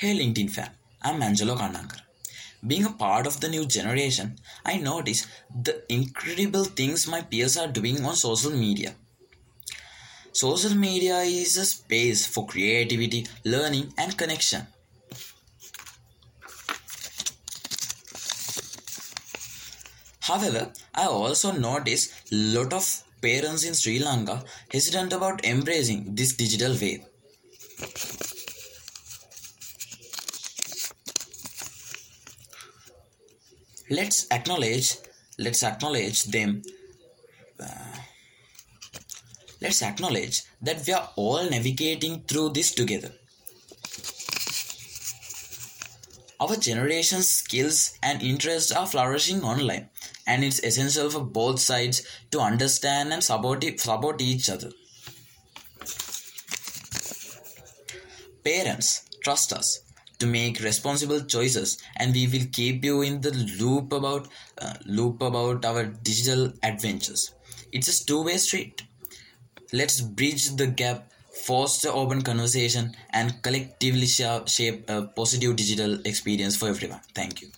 Hey LinkedIn fam, I'm Angelo Karnankar. Being a part of the new generation, I notice the incredible things my peers are doing on social media. Social media is a space for creativity, learning, and connection. However, I also notice a lot of parents in Sri Lanka hesitant about embracing this digital wave. Let's acknowledge let's acknowledge them uh, let's acknowledge that we are all navigating through this together. Our generation's skills and interests are flourishing online, and it's essential for both sides to understand and support, support each other. Parents, trust us to make responsible choices, and we will keep you in the loop about uh, loop about our digital adventures. It's a two-way street. Let's bridge the gap, foster open conversation, and collectively shape a positive digital experience for everyone. Thank you.